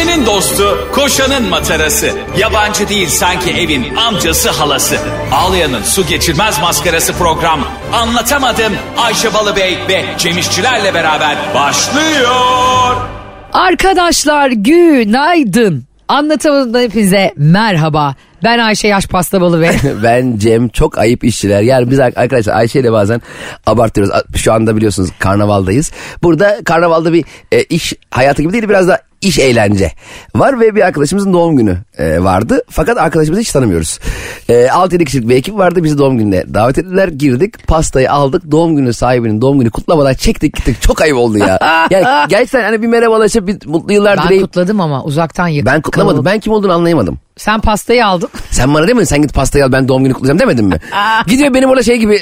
Ayşe'nin dostu, koşanın matarası. Yabancı değil sanki evin amcası halası. Ağlayan'ın su geçirmez maskarası program. Anlatamadım Ayşe Balıbey ve Cemişçilerle beraber başlıyor. Arkadaşlar günaydın. Anlatamadım hepinize merhaba. Ben Ayşe Yaş Pastabalı ve ben Cem çok ayıp işçiler. Yani biz arkadaşlar Ayşe ile bazen abartıyoruz. Şu anda biliyorsunuz karnavaldayız. Burada karnavalda bir e, iş hayatı gibi değil biraz da iş eğlence var ve bir arkadaşımızın doğum günü e, vardı. Fakat arkadaşımızı hiç tanımıyoruz. E, 6-7 kişilik bir ekip vardı bizi doğum gününe davet ettiler. Girdik pastayı aldık doğum günü sahibinin doğum günü kutlamadan çektik gittik. Çok ayıp oldu ya. Yani gerçekten hani bir merhabalaşıp bir mutlu yıllar ben dileyip. Ben kutladım ama uzaktan yakın. Ben kutlamadım. Ben kim olduğunu anlayamadım. Sen pastayı aldın. Sen bana demedin sen git pastayı al ben doğum günü kutlayacağım demedin mi? Gidiyor benim orada şey gibi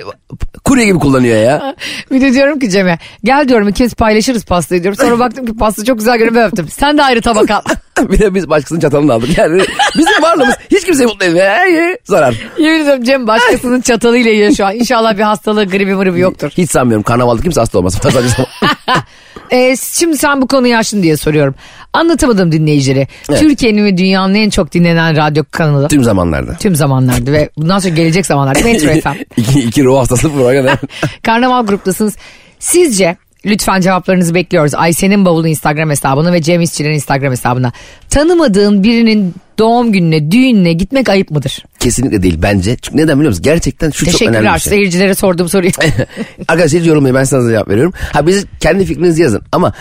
kurye gibi kullanıyor ya. bir de diyorum ki Cem'e gel diyorum ikimiz paylaşırız pastayı diyorum. Sonra baktım ki pasta çok güzel görünüyor öptüm. Sen de ayrı tabak al. bir de biz başkasının çatalını aldık. Yani bizim varlığımız hiç kimseyi mutlu etmiyor. Her zarar. Yemin ediyorum Cem başkasının çatalıyla yiyor şu an. İnşallah bir hastalığı gribi mırıbı yoktur. Hiç sanmıyorum karnavalda kimse hasta olmaz. ee, şimdi sen bu konuyu açtın diye soruyorum. Anlatamadım dinleyicileri. Evet. Türkiye'nin ve dünyanın en çok dinlenen radyo kanalı. Tüm zamanlarda. Tüm zamanlarda ve bundan sonra gelecek zamanlarda Metro FM. iki, iki ruh hastası program. Karnaval gruptasınız. Sizce Lütfen cevaplarınızı bekliyoruz. Ayşe'nin bavulu Instagram hesabına ve Cem İşçilerin Instagram hesabına. Tanımadığın birinin doğum gününe, düğününe gitmek ayıp mıdır? Kesinlikle değil bence. Çünkü neden biliyor musun? Gerçekten şu çok önemli bir şey. Teşekkürler seyircilere sorduğum soruyu. Arkadaşlar hiç yorumlayın ben sana cevap veriyorum. Ha biz kendi fikrinizi yazın ama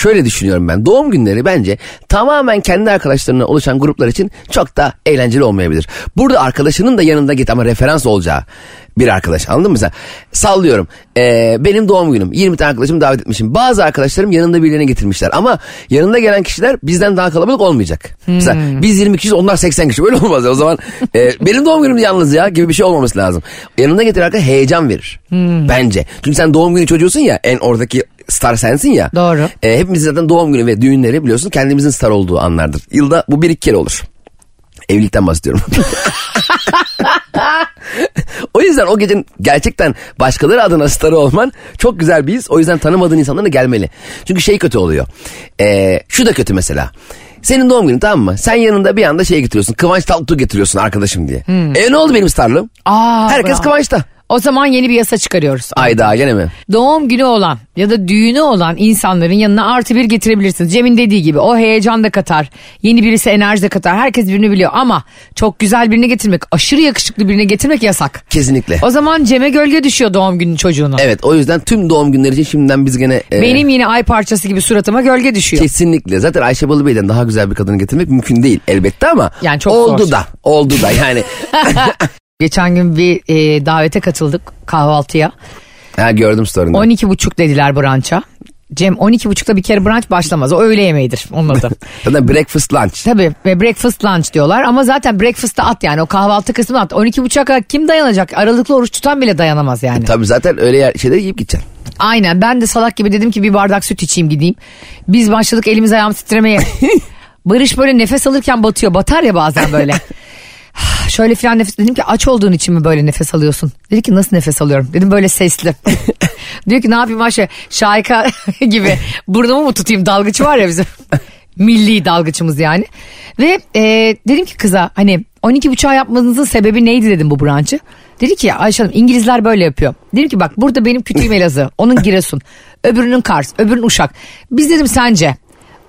şöyle düşünüyorum ben. Doğum günleri bence tamamen kendi arkadaşlarına oluşan gruplar için çok da eğlenceli olmayabilir. Burada arkadaşının da yanında git ama referans olacağı bir arkadaş anladın mı mesela? Sallıyorum ee, benim doğum günüm 20 tane arkadaşımı davet etmişim. Bazı arkadaşlarım yanında birilerini getirmişler ama yanında gelen kişiler bizden daha kalabalık olmayacak. Hmm. Mesela biz 20 kişiyiz onlar 80 kişi böyle olmaz ya. o zaman e, benim doğum günüm yalnız ya gibi bir şey olmaması lazım. Yanında getiren arkadaş heyecan verir hmm. bence. Çünkü sen doğum günü çocuğusun ya en oradaki star sensin ya. Doğru. E, hepimiz zaten doğum günü ve düğünleri biliyorsun kendimizin star olduğu anlardır. Yılda bu bir iki kere olur. Evlilikten bahsediyorum. o yüzden o gecenin gerçekten başkaları adına starı olman çok güzel bir his. O yüzden tanımadığın insanlara gelmeli. Çünkü şey kötü oluyor. Ee, şu da kötü mesela. Senin doğum günün tamam mı? Sen yanında bir anda şey getiriyorsun. Kıvanç Tatlıtuğ getiriyorsun arkadaşım diye. Hmm. E ne oldu benim starlığım? Aa, Herkes bravo. Kıvanç'ta. O zaman yeni bir yasa çıkarıyoruz. Ayda gene mi? Doğum günü olan ya da düğünü olan insanların yanına artı bir getirebilirsiniz. Cem'in dediği gibi o heyecan da katar. Yeni birisi enerji de katar. Herkes birini biliyor ama çok güzel birini getirmek, aşırı yakışıklı birini getirmek yasak. Kesinlikle. O zaman Cem'e gölge düşüyor doğum günü çocuğuna. Evet o yüzden tüm doğum günleri için şimdiden biz gene... E... Benim yine ay parçası gibi suratıma gölge düşüyor. Kesinlikle. Zaten Ayşe Balıbey'den daha güzel bir kadını getirmek mümkün değil elbette ama... Yani çok oldu zor. da. Oldu da yani. Geçen gün bir e, davete katıldık kahvaltıya. Ha gördüm story'ni. 12 buçuk dediler brança. Cem 12 buçukta bir kere brunch başlamaz. O öğle yemeğidir onun adı. zaten breakfast lunch. Tabii ve breakfast lunch diyorlar ama zaten breakfast'ta at yani o kahvaltı kısmı at. 12 buçuğa kadar kim dayanacak? Aralıklı oruç tutan bile dayanamaz yani. E, tabii zaten öyle yer, şeyleri yiyip gideceksin. Aynen ben de salak gibi dedim ki bir bardak süt içeyim gideyim. Biz başladık elimiz ayağımız titremeye. Barış böyle nefes alırken batıyor. Batar ya bazen böyle. Şöyle filan nefes dedim ki aç olduğun için mi böyle nefes alıyorsun? Dedi ki nasıl nefes alıyorum? Dedim böyle sesli. Diyor ki ne yapayım Ayşe şayka gibi burnumu mu tutayım dalgıç var ya bizim. Milli dalgıçımız yani. Ve e, dedim ki kıza hani 12 buçuğa yapmanızın sebebi neydi dedim bu branşı. Dedi ki Ayşe Hanım İngilizler böyle yapıyor. Dedim ki bak burada benim kütüğüm Elazığ. Onun Giresun. Öbürünün Kars. Öbürünün Uşak. Biz dedim sence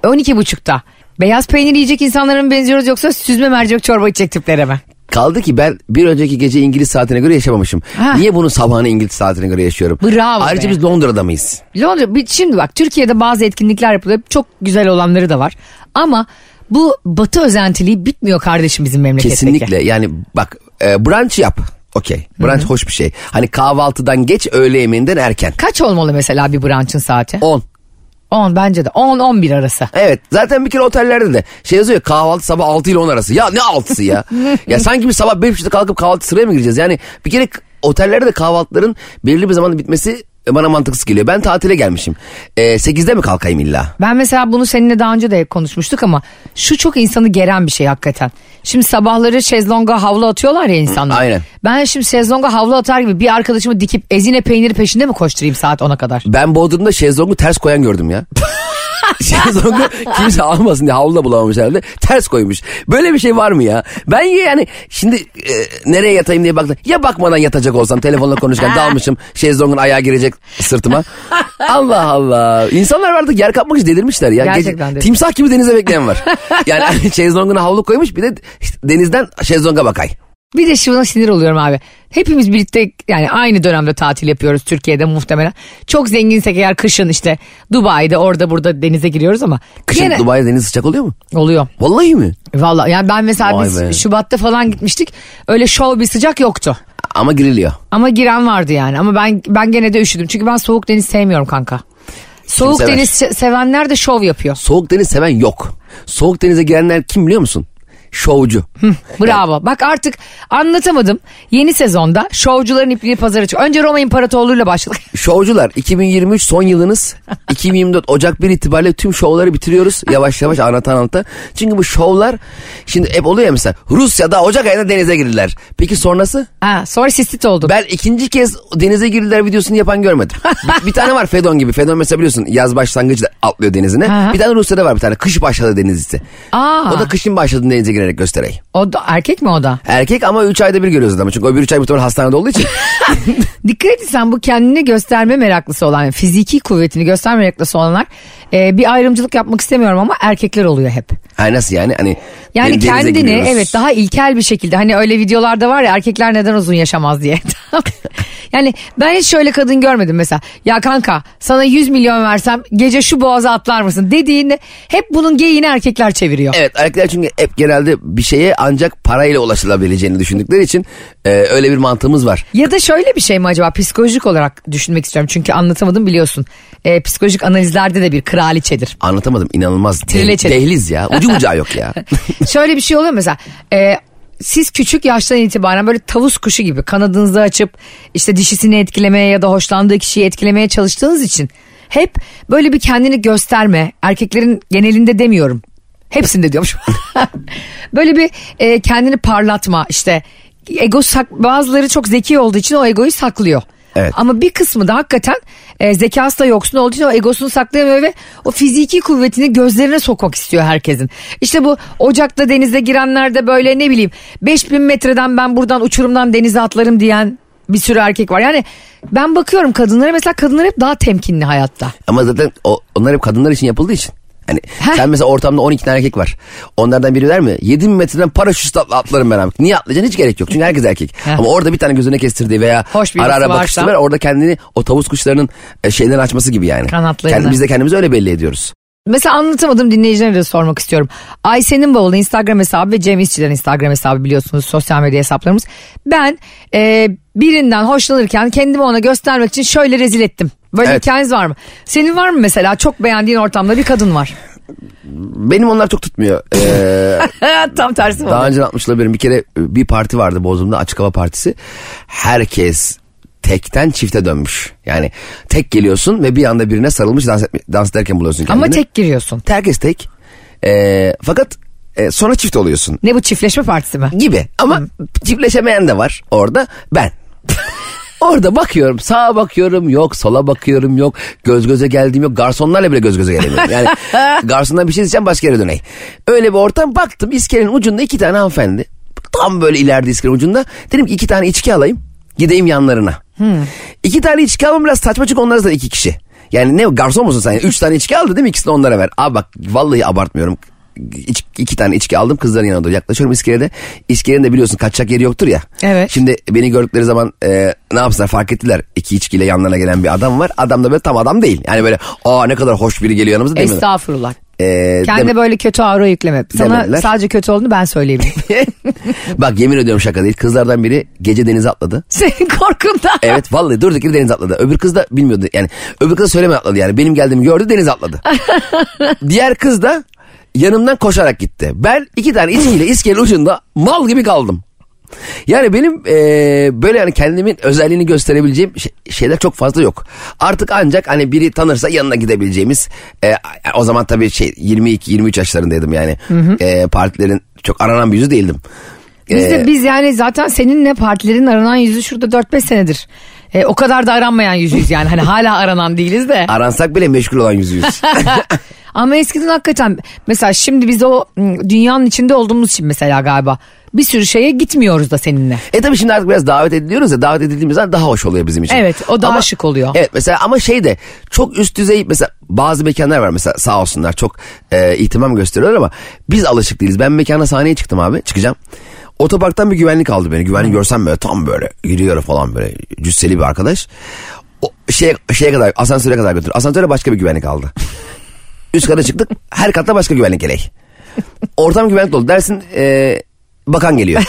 12 buçukta Beyaz peynir yiyecek insanlara mı benziyoruz yoksa süzme mercimek çorba içecek tiplere mi? Kaldı ki ben bir önceki gece İngiliz saatine göre yaşamamışım. Ha. Niye bunu sabahını İngiliz saatine göre yaşıyorum? Bravo Ayrıca be. biz Londra'da mıyız? Londra, şimdi bak Türkiye'de bazı etkinlikler yapılıyor. Çok güzel olanları da var. Ama bu batı özentiliği bitmiyor kardeşim bizim memleketteki. Kesinlikle yani bak e, brunch yap. Okey. Brunch hoş bir şey. Hani kahvaltıdan geç öğle yemeğinden erken. Kaç olmalı mesela bir brunch'ın saati? 10. 10 bence de 10-11 arası. Evet zaten bir kere otellerde de şey yazıyor kahvaltı sabah 6 ile 10 arası. Ya ne 6'sı ya? ya sanki bir sabah 5.30'da kalkıp kahvaltı sıraya mı gireceğiz? Yani bir kere otellerde de kahvaltıların belirli bir zamanda bitmesi bana mantıksız geliyor. Ben tatile gelmişim. Ee, 8'de mi kalkayım illa? Ben mesela bunu seninle daha önce de konuşmuştuk ama şu çok insanı geren bir şey hakikaten. Şimdi sabahları şezlonga havlu atıyorlar ya insanlar. Aynen. Ben şimdi şezlonga havlu atar gibi bir arkadaşımı dikip ezine peyniri peşinde mi koşturayım saat 10'a kadar? Ben Bodrum'da şezlongu ters koyan gördüm ya. şezlongu kimse almasın diye havluda bulamamış herhalde. Ters koymuş. Böyle bir şey var mı ya? Ben yani şimdi e, nereye yatayım diye baktım. Ya bakmadan yatacak olsam telefonla konuşurken dalmışım. Şezlongun ayağı girecek sırtıma. Allah Allah. İnsanlar artık yer kapmak için delirmişler ya. Gerçekten Gece- timsah gibi denize bekleyen var. Yani şezlonguna havlu koymuş bir de denizden şezlonga bakay. Bir de şuna sinir oluyorum abi. Hepimiz birlikte yani aynı dönemde tatil yapıyoruz Türkiye'de muhtemelen. Çok zenginsek eğer kışın işte Dubai'de orada burada denize giriyoruz ama. Kışın gene- Dubai'de deniz sıcak oluyor mu? Oluyor. Vallahi mi? Valla yani ben mesela Vay biz be. Şubat'ta falan gitmiştik. Öyle şov bir sıcak yoktu. Ama giriliyor. Ama giren vardı yani. Ama ben ben gene de üşüdüm. Çünkü ben soğuk deniz sevmiyorum kanka. Soğuk sever? deniz se- sevenler de şov yapıyor. Soğuk deniz seven yok. Soğuk denize girenler kim biliyor musun? Şovcu. Bravo. Bak artık anlatamadım. Yeni sezonda şovcuların ipliği pazara çıkıyor. Önce Roma İmparatorluğu'yla başladık. Şovcular 2023 son yılınız 2024 Ocak 1 itibariyle tüm şovları bitiriyoruz yavaş yavaş anlatan anlata. Çünkü bu şovlar şimdi hep oluyor ya mesela Rusya'da Ocak ayında denize girdiler. Peki sonrası? Ha, sonra sistit oldum. Ben ikinci kez denize girdiler videosunu yapan görmedim. bir, bir tane var Fedon gibi. Fedon mesela biliyorsun yaz başlangıcı da atlıyor denizine. Aha. Bir tane Rusya'da var bir tane kış başladı denizlisi. Aa. O da kışın başladı denize girerek gösterey. O da erkek mi o da? Erkek ama 3 ayda bir görüyoruz adamı. Çünkü öbür 3 ay muhtemelen hastanede olduğu için. Dikkat etsen bu kendini gösterme meraklısı olan, fiziki kuvvetini gösterme meraklısı olanlar e, bir ayrımcılık yapmak istemiyorum ama erkekler oluyor hep. Ay nasıl yani? Hani Yani denize kendini giriyoruz. evet daha ilkel bir şekilde hani öyle videolarda var ya erkekler neden uzun yaşamaz diye. yani ben hiç şöyle kadın görmedim mesela. Ya kanka sana 100 milyon versem gece şu boğaza atlar mısın dediğinde hep bunun geyiğini erkekler çeviriyor. Evet erkekler çünkü hep genelde bir şeye ancak parayla ulaşılabileceğini düşündükleri için e, öyle bir mantığımız var. Ya da şöyle bir şey mi acaba psikolojik olarak düşünmek istiyorum çünkü anlatamadım biliyorsun. E, psikolojik analizlerde de bir kraliçedir. Anlatamadım inanılmaz. De- Trileçe. dehliz ya. Ucu bucağı yok ya. Şöyle bir şey oluyor mesela. e, siz küçük yaştan itibaren böyle tavus kuşu gibi kanadınızı açıp işte dişisini etkilemeye ya da hoşlandığı kişiyi etkilemeye çalıştığınız için hep böyle bir kendini gösterme erkeklerin genelinde demiyorum. Hepsinde diyormuş. böyle bir e, kendini parlatma işte ego sak bazıları çok zeki olduğu için o egoyu saklıyor. Evet. Ama bir kısmı da hakikaten e, zekası da yoksun olduğu için o egosunu saklayamıyor ve o fiziki kuvvetini gözlerine sokmak istiyor herkesin. İşte bu ocakta denize girenler de böyle ne bileyim 5000 metreden ben buradan uçurumdan denize atlarım diyen bir sürü erkek var. Yani ben bakıyorum kadınlara mesela kadınlar hep daha temkinli hayatta. Ama zaten o, onlar hep kadınlar için yapıldığı için. Hani Heh. sen mesela ortamda 12 tane erkek var. Onlardan biri der mi? 7 bin metreden paraşütle atla- atlarım ben abi. Niye atlayacaksın hiç gerek yok. Çünkü herkes erkek. Heh. Ama orada bir tane gözüne kestirdiği veya Hoş ara ara bakışları var. Orada kendini o tavus kuşlarının e, şeyden açması gibi yani. Kanatlarını. Kendi, biz de kendimizi öyle belli ediyoruz. Mesela anlatamadım dinleyicilere de sormak istiyorum. Ayşe'nin bavulu Instagram hesabı ve Cem İşçilerin Instagram hesabı biliyorsunuz sosyal medya hesaplarımız. Ben e, birinden hoşlanırken kendimi ona göstermek için şöyle rezil ettim. Böyle Evet. hikayeniz var mı? Senin var mı mesela çok beğendiğin ortamda bir kadın var. Benim onlar çok tutmuyor. Ee, Tam tersi Daha oldu? önce atmışlar benim bir kere bir parti vardı Bozum'da açık hava partisi. Herkes tekten çifte dönmüş. Yani tek geliyorsun ve bir anda birine sarılmış dans, etme, dans ederken buluyorsun kendini. Ama tek giriyorsun. Herkes tek. Ee, fakat e, sonra çift oluyorsun Ne bu çiftleşme partisi mi? gibi. Ama çiftleşemeyen de var orada ben. Orada bakıyorum sağa bakıyorum yok sola bakıyorum yok göz göze geldiğim yok garsonlarla bile göz göze gelemiyorum. Yani garsondan bir şey isteyeceğim başka yere döneyim. Öyle bir ortam baktım iskelenin ucunda iki tane hanımefendi. Tam böyle ileride iskelenin ucunda. Dedim ki iki tane içki alayım gideyim yanlarına. İki tane içki almam biraz saçma çünkü onlar da iki kişi. Yani ne garson musun sen? Üç tane içki aldı değil mi? İkisini onlara ver. Abi bak vallahi abartmıyorum. İç, iki tane içki aldım kızların yanına doğru yaklaşıyorum iskelede. İskelenin de biliyorsun kaçacak yeri yoktur ya. Evet. Şimdi beni gördükleri zaman e, ne yapsınlar fark ettiler. İki içkiyle yanlarına gelen bir adam var. Adam da böyle tam adam değil. Yani böyle aa ne kadar hoş biri geliyor yanımıza demiyorlar. Estağfurullah. Ee, Kendine böyle kötü aura yükleme. Sana Demediler. sadece kötü olduğunu ben söyleyebilirim. Bak yemin ediyorum şaka değil. Kızlardan biri gece denize atladı. Senin korkundan. Evet vallahi durduk yere denize atladı. Öbür kız da bilmiyordu. Yani öbür kız da söyleme atladı yani. Benim geldiğimi gördü denize atladı. Diğer kız da yanımdan koşarak gitti. Ben iki tane içkiyle iskelenin ucunda mal gibi kaldım. Yani benim eee, böyle yani kendimin özelliğini gösterebileceğim şey- şeyler çok fazla yok. Artık ancak hani biri tanırsa yanına gidebileceğimiz eee, o zaman tabii şey 22-23 yaşlarındaydım yani. Eee, partilerin çok aranan bir yüzü değildim. Biz de biz yani zaten seninle partilerin aranan yüzü şurada 4-5 senedir. E, o kadar da aranmayan yüzüyüz yani. Hani hala aranan değiliz de. aransak bile meşgul olan yüzüyüz. Ama eskiden hakikaten mesela şimdi biz o ım, dünyanın içinde olduğumuz için mesela galiba bir sürü şeye gitmiyoruz da seninle. E tabii şimdi artık biraz davet ediliyoruz ya davet edildiğimiz zaman daha hoş oluyor bizim için. Evet, o daha şık oluyor. Evet mesela ama şey de çok üst düzey mesela bazı mekanlar var mesela sağ olsunlar çok e, ihtimam gösteriyorlar ama biz alışık değiliz. Ben mekana sahneye çıktım abi çıkacağım. Otoparktan bir güvenlik aldı beni. Güvenlik görsem böyle tam böyle yürüyor falan böyle cüsseli bir arkadaş. O şeye, şeye kadar asansöre kadar götür. Asansöre başka bir güvenlik aldı. Üst kata çıktık her katta başka güvenlik gerek. Ortam güvenlik dolu dersin e, bakan geliyor.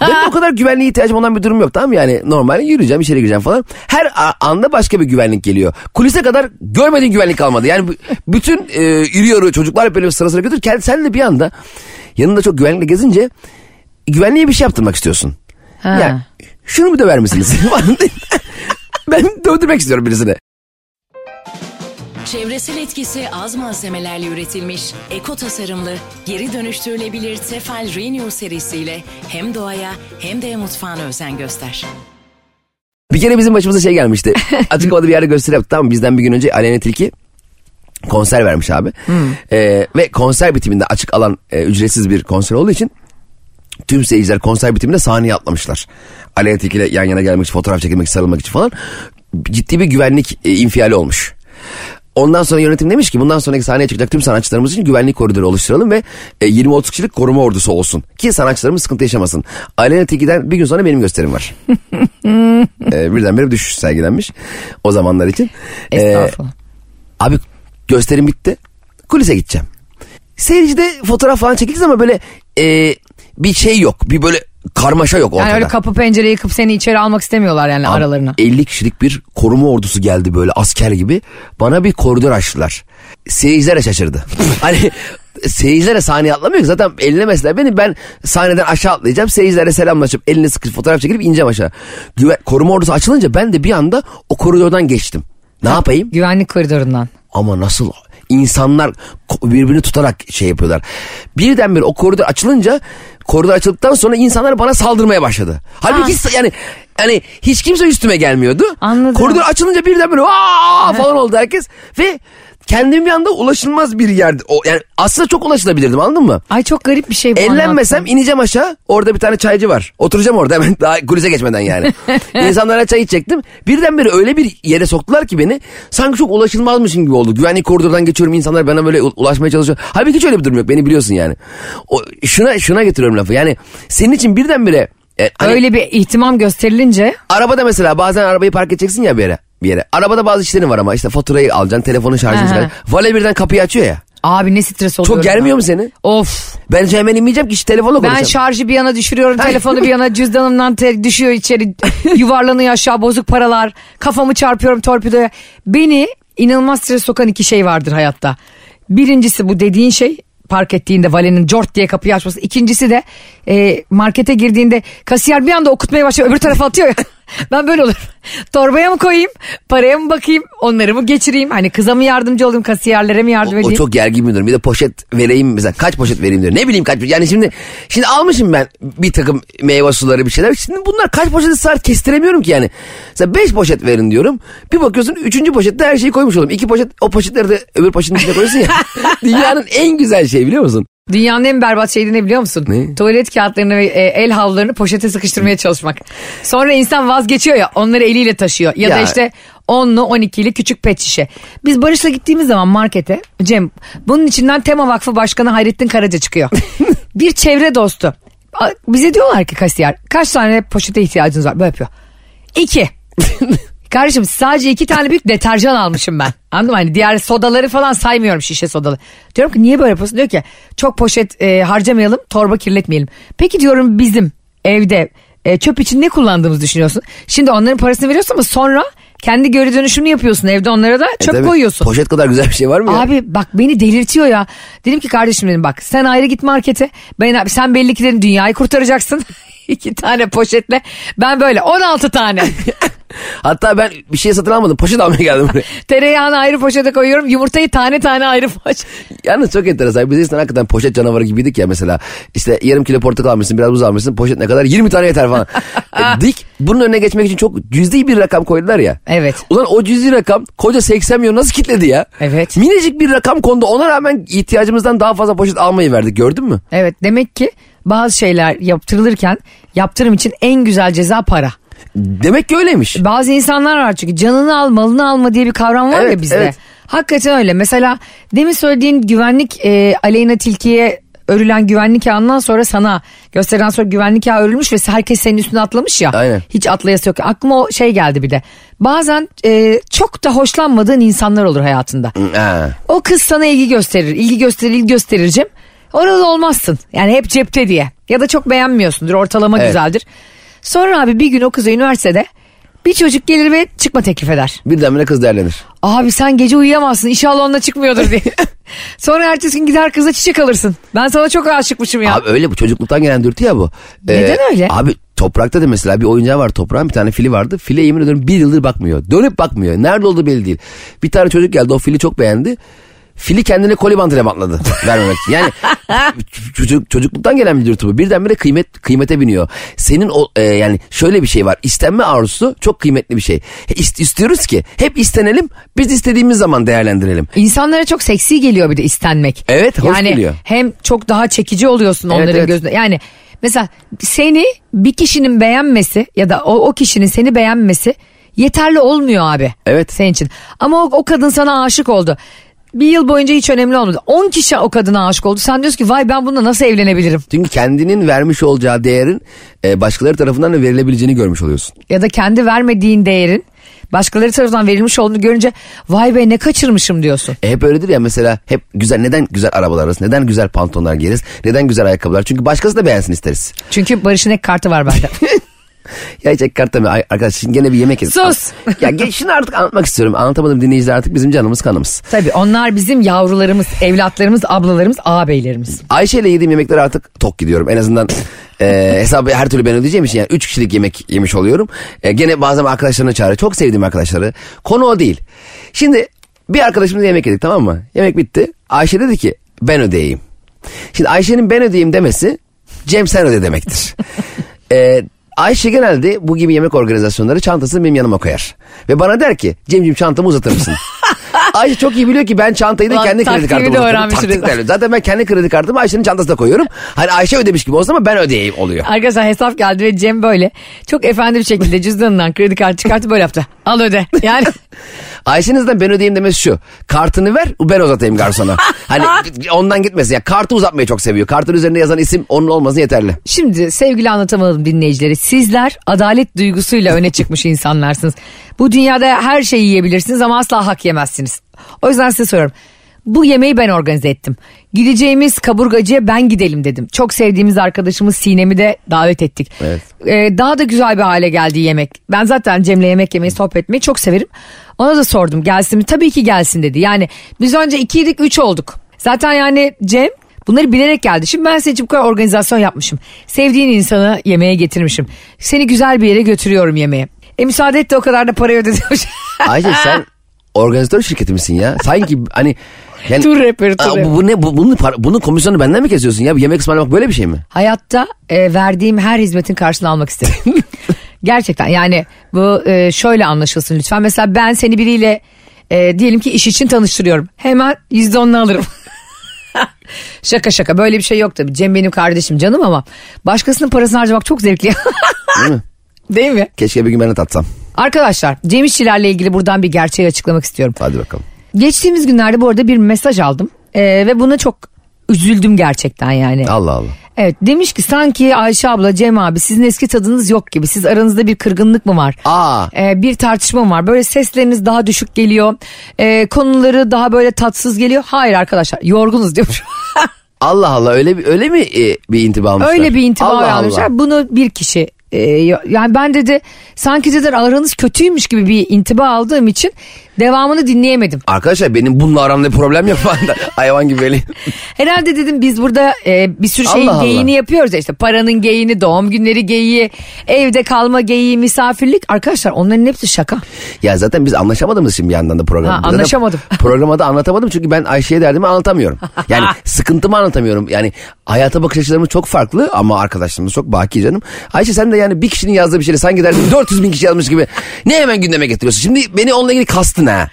Benim o kadar güvenliğe ihtiyacım olan bir durum yok tamam mı? Yani normal yürüyeceğim içeri gireceğim falan. Her anda başka bir güvenlik geliyor. Kulise kadar görmediğin güvenlik kalmadı. Yani bütün e, yarı çocuklar böyle sıra sıra götür. Kendi, sen de bir anda yanında çok güvenlikle gezince güvenliğe bir şey yaptırmak istiyorsun. Ha. Ya şunu mu döver misiniz? ben dövdürmek istiyorum birisine. Çevresel etkisi az malzemelerle üretilmiş, eko tasarımlı, geri dönüştürülebilir Tefal Renew serisiyle hem doğaya hem de mutfağına özen göster. Bir kere bizim başımıza şey gelmişti. Açık havada bir yerde gösteri yaptık tamam? Bizden bir gün önce Aleyna Tilki konser vermiş abi. Ee, ve konser bitiminde açık alan e, ücretsiz bir konser olduğu için tüm seyirciler konser bitiminde sahneye atlamışlar. Aleyna Tilki ile yan yana gelmek için, fotoğraf çekilmek için, sarılmak için falan. Ciddi bir güvenlik e, infiali olmuş. Ondan sonra yönetim demiş ki bundan sonraki sahneye çıkacak tüm sanatçılarımız için güvenlik koridoru oluşturalım ve e, 20-30 kişilik koruma ordusu olsun. Ki sanatçılarımız sıkıntı yaşamasın. Aleyna Tilki'den bir gün sonra benim gösterim var. e, birdenbire bir düşüş sergilenmiş o zamanlar için. E, Estağfurullah. Abi gösterim bitti. Kulise gideceğim. Seyircide fotoğraf falan çekiliriz ama böyle e, bir şey yok. Bir böyle karmaşa yok ortada. Yani öyle kapı pencere yıkıp seni içeri almak istemiyorlar yani Abi, aralarına. 50 kişilik bir koruma ordusu geldi böyle asker gibi. Bana bir koridor açtılar. Seyirciler de şaşırdı. hani seyircilere sahneye atlamıyor zaten eline mesela beni ben sahneden aşağı atlayacağım. Seyircilere selamlaşıp elini sıkıp fotoğraf çekilip ineceğim aşağı. Güven, koruma ordusu açılınca ben de bir anda o koridordan geçtim. Ne yapayım? Güvenlik koridorundan. Ama nasıl insanlar birbirini tutarak şey yapıyorlar. Birdenbire o koridor açılınca koridor açıldıktan sonra insanlar bana saldırmaya başladı. Halbuki hiç, yani yani hiç kimse üstüme gelmiyordu. Anladım. Koridor açılınca birdenbire aa falan oldu herkes ve kendim bir anda ulaşılmaz bir yerde. O, yani aslında çok ulaşılabilirdim anladın mı? Ay çok garip bir şey bu Ellenmesem anlattığın. ineceğim aşağı. Orada bir tane çaycı var. Oturacağım orada hemen daha kulise geçmeden yani. İnsanlara çay içecektim. Birdenbire öyle bir yere soktular ki beni. Sanki çok ulaşılmazmışım gibi oldu. Güvenlik koridordan geçiyorum insanlar bana böyle ulaşmaya çalışıyor. Halbuki hiç öyle bir durum yok. Beni biliyorsun yani. O, şuna şuna getiriyorum lafı. Yani senin için birdenbire e, hani Öyle bir ihtimam gösterilince arabada mesela bazen arabayı park edeceksin ya bir yere. Bir yere. Arabada bazı işlerin var ama işte faturayı alacaksın, telefonun şarjını Aha. çıkaracaksın. Vale birden kapıyı açıyor ya. abi ne stres oluyor. Çok germiyor mu seni? Of. Ben hemen inmeyeceğim ki işte telefonla Ben konuşacağım. şarjı bir yana düşürüyorum, telefonu bir yana cüzdanımdan te- düşüyor içeri, yuvarlanıyor aşağı bozuk paralar, kafamı çarpıyorum torpidoya. Beni inanılmaz stres sokan iki şey vardır hayatta. Birincisi bu dediğin şey park ettiğinde valenin cort diye kapıyı açması. İkincisi de e, markete girdiğinde kasiyer bir anda okutmaya başlıyor öbür tarafa atıyor ya. Ben böyle olurum. Torbaya mı koyayım, paraya mı bakayım, onları mı geçireyim? Hani kıza mı yardımcı olayım, kasiyerlere mi yardım O, o edeyim? çok gergin bir durum. Bir de poşet vereyim mesela kaç poşet vereyim diyor. Ne bileyim kaç Yani şimdi şimdi almışım ben bir takım meyve suları bir şeyler. Şimdi bunlar kaç poşet ısrar kestiremiyorum ki yani. Mesela beş poşet verin diyorum. Bir bakıyorsun üçüncü poşette her şeyi koymuş oldum. İki poşet o poşetleri de öbür poşetin içine koyuyorsun ya. Dünyanın en güzel şey biliyor musun? Dünyanın en berbat şeyi ne biliyor musun? Ne? Tuvalet kağıtlarını ve e, el havlularını poşete sıkıştırmaya çalışmak. Sonra insan vazgeçiyor ya onları eliyle taşıyor. Ya, da Ya. işte 10'lu 12'li küçük pet şişe. Biz Barış'la gittiğimiz zaman markete Cem bunun içinden Tema Vakfı Başkanı Hayrettin Karaca çıkıyor. bir çevre dostu. Bize diyorlar ki kasiyer kaç tane poşete ihtiyacınız var? Böyle yapıyor. İki. Kardeşim sadece iki tane büyük deterjan almışım ben. Anladın mı? Hani diğer sodaları falan saymıyorum şişe sodalı. Diyorum ki niye böyle yapıyorsun? Diyor ki çok poşet e, harcamayalım torba kirletmeyelim. Peki diyorum bizim evde e, çöp için ne kullandığımızı düşünüyorsun? Şimdi onların parasını veriyorsun ama sonra kendi geri dönüşümünü yapıyorsun. Evde onlara da E çöp tabii, koyuyorsun. Poşet kadar güzel bir şey var mı ya? Abi bak beni delirtiyor ya. Dedim ki kardeşim dedim bak sen ayrı git markete. Ben sen belli ki dedim dünyayı kurtaracaksın. İki tane poşetle. Ben böyle 16 tane. Hatta ben bir şey satın almadım. Poşet almaya geldim buraya. Tereyağını ayrı poşete koyuyorum. Yumurtayı tane tane ayrı poşet. Yalnız çok enteresan. Biz eskiden hakikaten poşet canavarı gibiydik ya mesela. İşte yarım kilo portakal almışsın biraz buz almışsın. Poşet ne kadar? 20 tane yeter falan. E, Dik bunun önüne geçmek için çok cüzdi bir rakam koydular ya. Evet. Ulan o cüzdi rakam koca 80 milyon nasıl kitledi ya? Evet. Minicik bir rakam kondu. Ona rağmen ihtiyacımızdan daha fazla poşet almayı verdik gördün mü? Evet demek ki bazı şeyler yaptırılırken yaptırım için en güzel ceza para. Demek ki öyleymiş. Bazı insanlar var çünkü canını al malını alma diye bir kavram var Evet, ya bizde. evet. Hakikaten öyle. Mesela demin söylediğin güvenlik e, Aleyna Tilki'ye örülen güvenlik ağından sonra sana gösteren sonra güvenlik ağı örülmüş ve herkes senin üstüne atlamış ya. Aynen. Hiç atlayası yok. Aklıma o şey geldi bir de. Bazen e, çok da hoşlanmadığın insanlar olur hayatında. Ha. O kız sana ilgi gösterir, ilgi gösterir, ilgi gösterircim. Orada olmazsın. Yani hep cepte diye. Ya da çok beğenmiyorsundur, ortalama Evet. güzeldir. Sonra abi bir gün o kıza üniversitede bir çocuk gelir ve çıkma teklif eder. Birdenbire kız değerlenir. Abi sen gece uyuyamazsın inşallah onunla çıkmıyordur diye. Sonra ertesi gün gider kıza çiçek alırsın. Ben sana çok aşıkmışım ya. Abi öyle bu çocukluktan gelen dürtü ya bu. Ee, Neden öyle? Abi toprakta da mesela bir oyuncağı var toprağın bir tane fili vardı. File yemin ediyorum bir yıldır bakmıyor. Dönüp bakmıyor. Nerede olduğu belli değil. Bir tane çocuk geldi o fili çok beğendi. Fili kendine koli bandıyla bantladı vermemek için. Yani çocuk, çocukluktan gelen bir dürtü bu. Birdenbire kıymet, kıymete biniyor. Senin o e, yani şöyle bir şey var. İstenme arzusu çok kıymetli bir şey. İst- istiyoruz ki hep istenelim biz istediğimiz zaman değerlendirelim. İnsanlara çok seksi geliyor bir de istenmek. Evet, hoş yani geliyor. hem çok daha çekici oluyorsun Evet, onların evet. gözünde. Yani mesela seni bir kişinin beğenmesi ya da o, o kişinin seni beğenmesi yeterli olmuyor abi. Evet. Senin için. Ama o, o kadın sana aşık oldu. Bir yıl boyunca hiç önemli olmadı. 10 kişi o kadına aşık oldu. Sen diyorsun ki vay ben bununla nasıl evlenebilirim? Çünkü kendinin vermiş olacağı değerin e, başkaları tarafından da verilebileceğini görmüş oluyorsun. Ya da kendi vermediğin değerin başkaları tarafından verilmiş olduğunu görünce vay be ne kaçırmışım diyorsun. E hep öyledir ya mesela hep güzel neden güzel arabalar alırız neden güzel pantolonlar giyeriz neden güzel ayakkabılar çünkü başkası da beğensin isteriz. Çünkü Barış'ın ek kartı var bende. Ya hiç ek kart deme Ay, arkadaş şimdi gene bir yemek yedik. Sus. ya şunu artık anlatmak istiyorum anlatamadım dinleyiciler artık bizim canımız kanımız. Tabii onlar bizim yavrularımız, evlatlarımız, ablalarımız, ağabeylerimiz. Ayşe ile yediğim yemeklere artık tok gidiyorum en azından e, hesabı her türlü ben ödeyeceğim için yani 3 kişilik yemek yemiş oluyorum. E, gene bazen arkadaşlarını çağırıyor çok sevdiğim arkadaşları konu o değil. Şimdi bir arkadaşımızla yemek yedik tamam mı yemek bitti Ayşe dedi ki ben ödeyeyim. Şimdi Ayşe'nin ben ödeyeyim demesi Cem sen öde demektir. Ee, Ayşe genelde bu gibi yemek organizasyonları çantasını benim yanıma koyar. Ve bana der ki Cemciğim çantamı uzatır mısın? Ayşe çok iyi biliyor ki ben çantayı da Ulan kendi kredi taktiğimi kartımı de uzatıyorum. öğrenmiş Taktik resmen. derler. Zaten ben kendi kredi kartımı Ayşe'nin çantasına koyuyorum. Hani Ayşe ödemiş gibi olsa ama ben ödeyeyim oluyor. Arkadaşlar hesap geldi ve Cem böyle çok efendi bir şekilde cüzdanından kredi kartı çıkartıp böyle yaptı. Al öde. Yani Ayşe'nin zaten ben ödeyeyim demesi şu. Kartını ver ben uzatayım garsona. hani ondan gitmesin. Ya kartı uzatmayı çok seviyor. Kartın üzerinde yazan isim onun olması yeterli. şimdi sevgili anlatamadım dinleyicileri. Sizler adalet duygusuyla öne çıkmış insanlarsınız. Bu dünyada her şeyi yiyebilirsiniz ama asla hak yemezsiniz. O yüzden size soruyorum. Bu yemeği ben organize ettim. Gideceğimiz kaburgacıya ben gidelim dedim. Çok sevdiğimiz arkadaşımız Sinem'i de davet ettik. Evet. Ee, daha da güzel bir hale geldi yemek. Ben zaten Cem'le yemek yemeyi, sohbet etmeyi çok severim. Ona da sordum gelsin mi? Tabii ki gelsin dedi. Yani biz önce ikiydik üç olduk. Zaten yani Cem bunları bilerek geldi. Şimdi ben senin için bu kadar organizasyon yapmışım. Sevdiğin insanı yemeğe getirmişim. Seni güzel bir yere götürüyorum yemeğe. E müsaade et de o kadar da parayı ödedim. Ayşe sen organizatör şirketi misin ya? Sanki hani yani, Tur rehberi, tur bu, bu ne bu, bunun, bunun komisyonu benden mi kesiyorsun ya? Yemek ısmarlamak böyle bir şey mi? Hayatta e, verdiğim her hizmetin karşılığını almak isterim. Gerçekten yani bu e, şöyle anlaşılsın lütfen. Mesela ben seni biriyle e, diyelim ki iş için tanıştırıyorum. Hemen yüzde onunu alırım. şaka şaka böyle bir şey yok tabii. Cem benim kardeşim canım ama başkasının parasını harcamak çok zevkli. Değil mi? Değil mi? Keşke bir gün ben de tatsam. Arkadaşlar Cem İşçilerle ilgili buradan bir gerçeği açıklamak istiyorum. Hadi bakalım. Geçtiğimiz günlerde bu arada bir mesaj aldım. E, ve buna çok üzüldüm gerçekten yani. Allah Allah. Evet demiş ki sanki Ayşe abla Cem abi sizin eski tadınız yok gibi. Siz aranızda bir kırgınlık mı var? Aa. Ee, bir tartışma mı var? Böyle sesleriniz daha düşük geliyor. Ee, konuları daha böyle tatsız geliyor. Hayır arkadaşlar yorgunuz diyor. Allah Allah öyle öyle mi e, bir intiba almışlar? Öyle bir intiba Allah almışlar. Allah. Bunu bir kişi e, yani ben dedi sanki dedi aranız kötüymüş gibi bir intiba aldığım için Devamını dinleyemedim. Arkadaşlar benim bununla aramda bir problem yok falan da. Hayvan gibi böyle. Herhalde dedim biz burada e, bir sürü şeyin Allah Allah. geyiğini yapıyoruz ya işte paranın geyiğini, doğum günleri geyiği, evde kalma geyiği, misafirlik. Arkadaşlar onların hepsi şaka. Ya zaten biz anlaşamadığımız için bir yandan da program. Ha, anlaşamadım. Programa da anlatamadım çünkü ben Ayşe'ye derdimi anlatamıyorum. Yani sıkıntımı anlatamıyorum. Yani hayata bakış açılarımız çok farklı ama arkadaşlarımız çok baki canım. Ayşe sen de yani bir kişinin yazdığı bir şeyle sanki derdin 400 bin kişi yazmış gibi ne hemen gündeme getiriyorsun. Şimdi beni onunla ilgili kastın ha.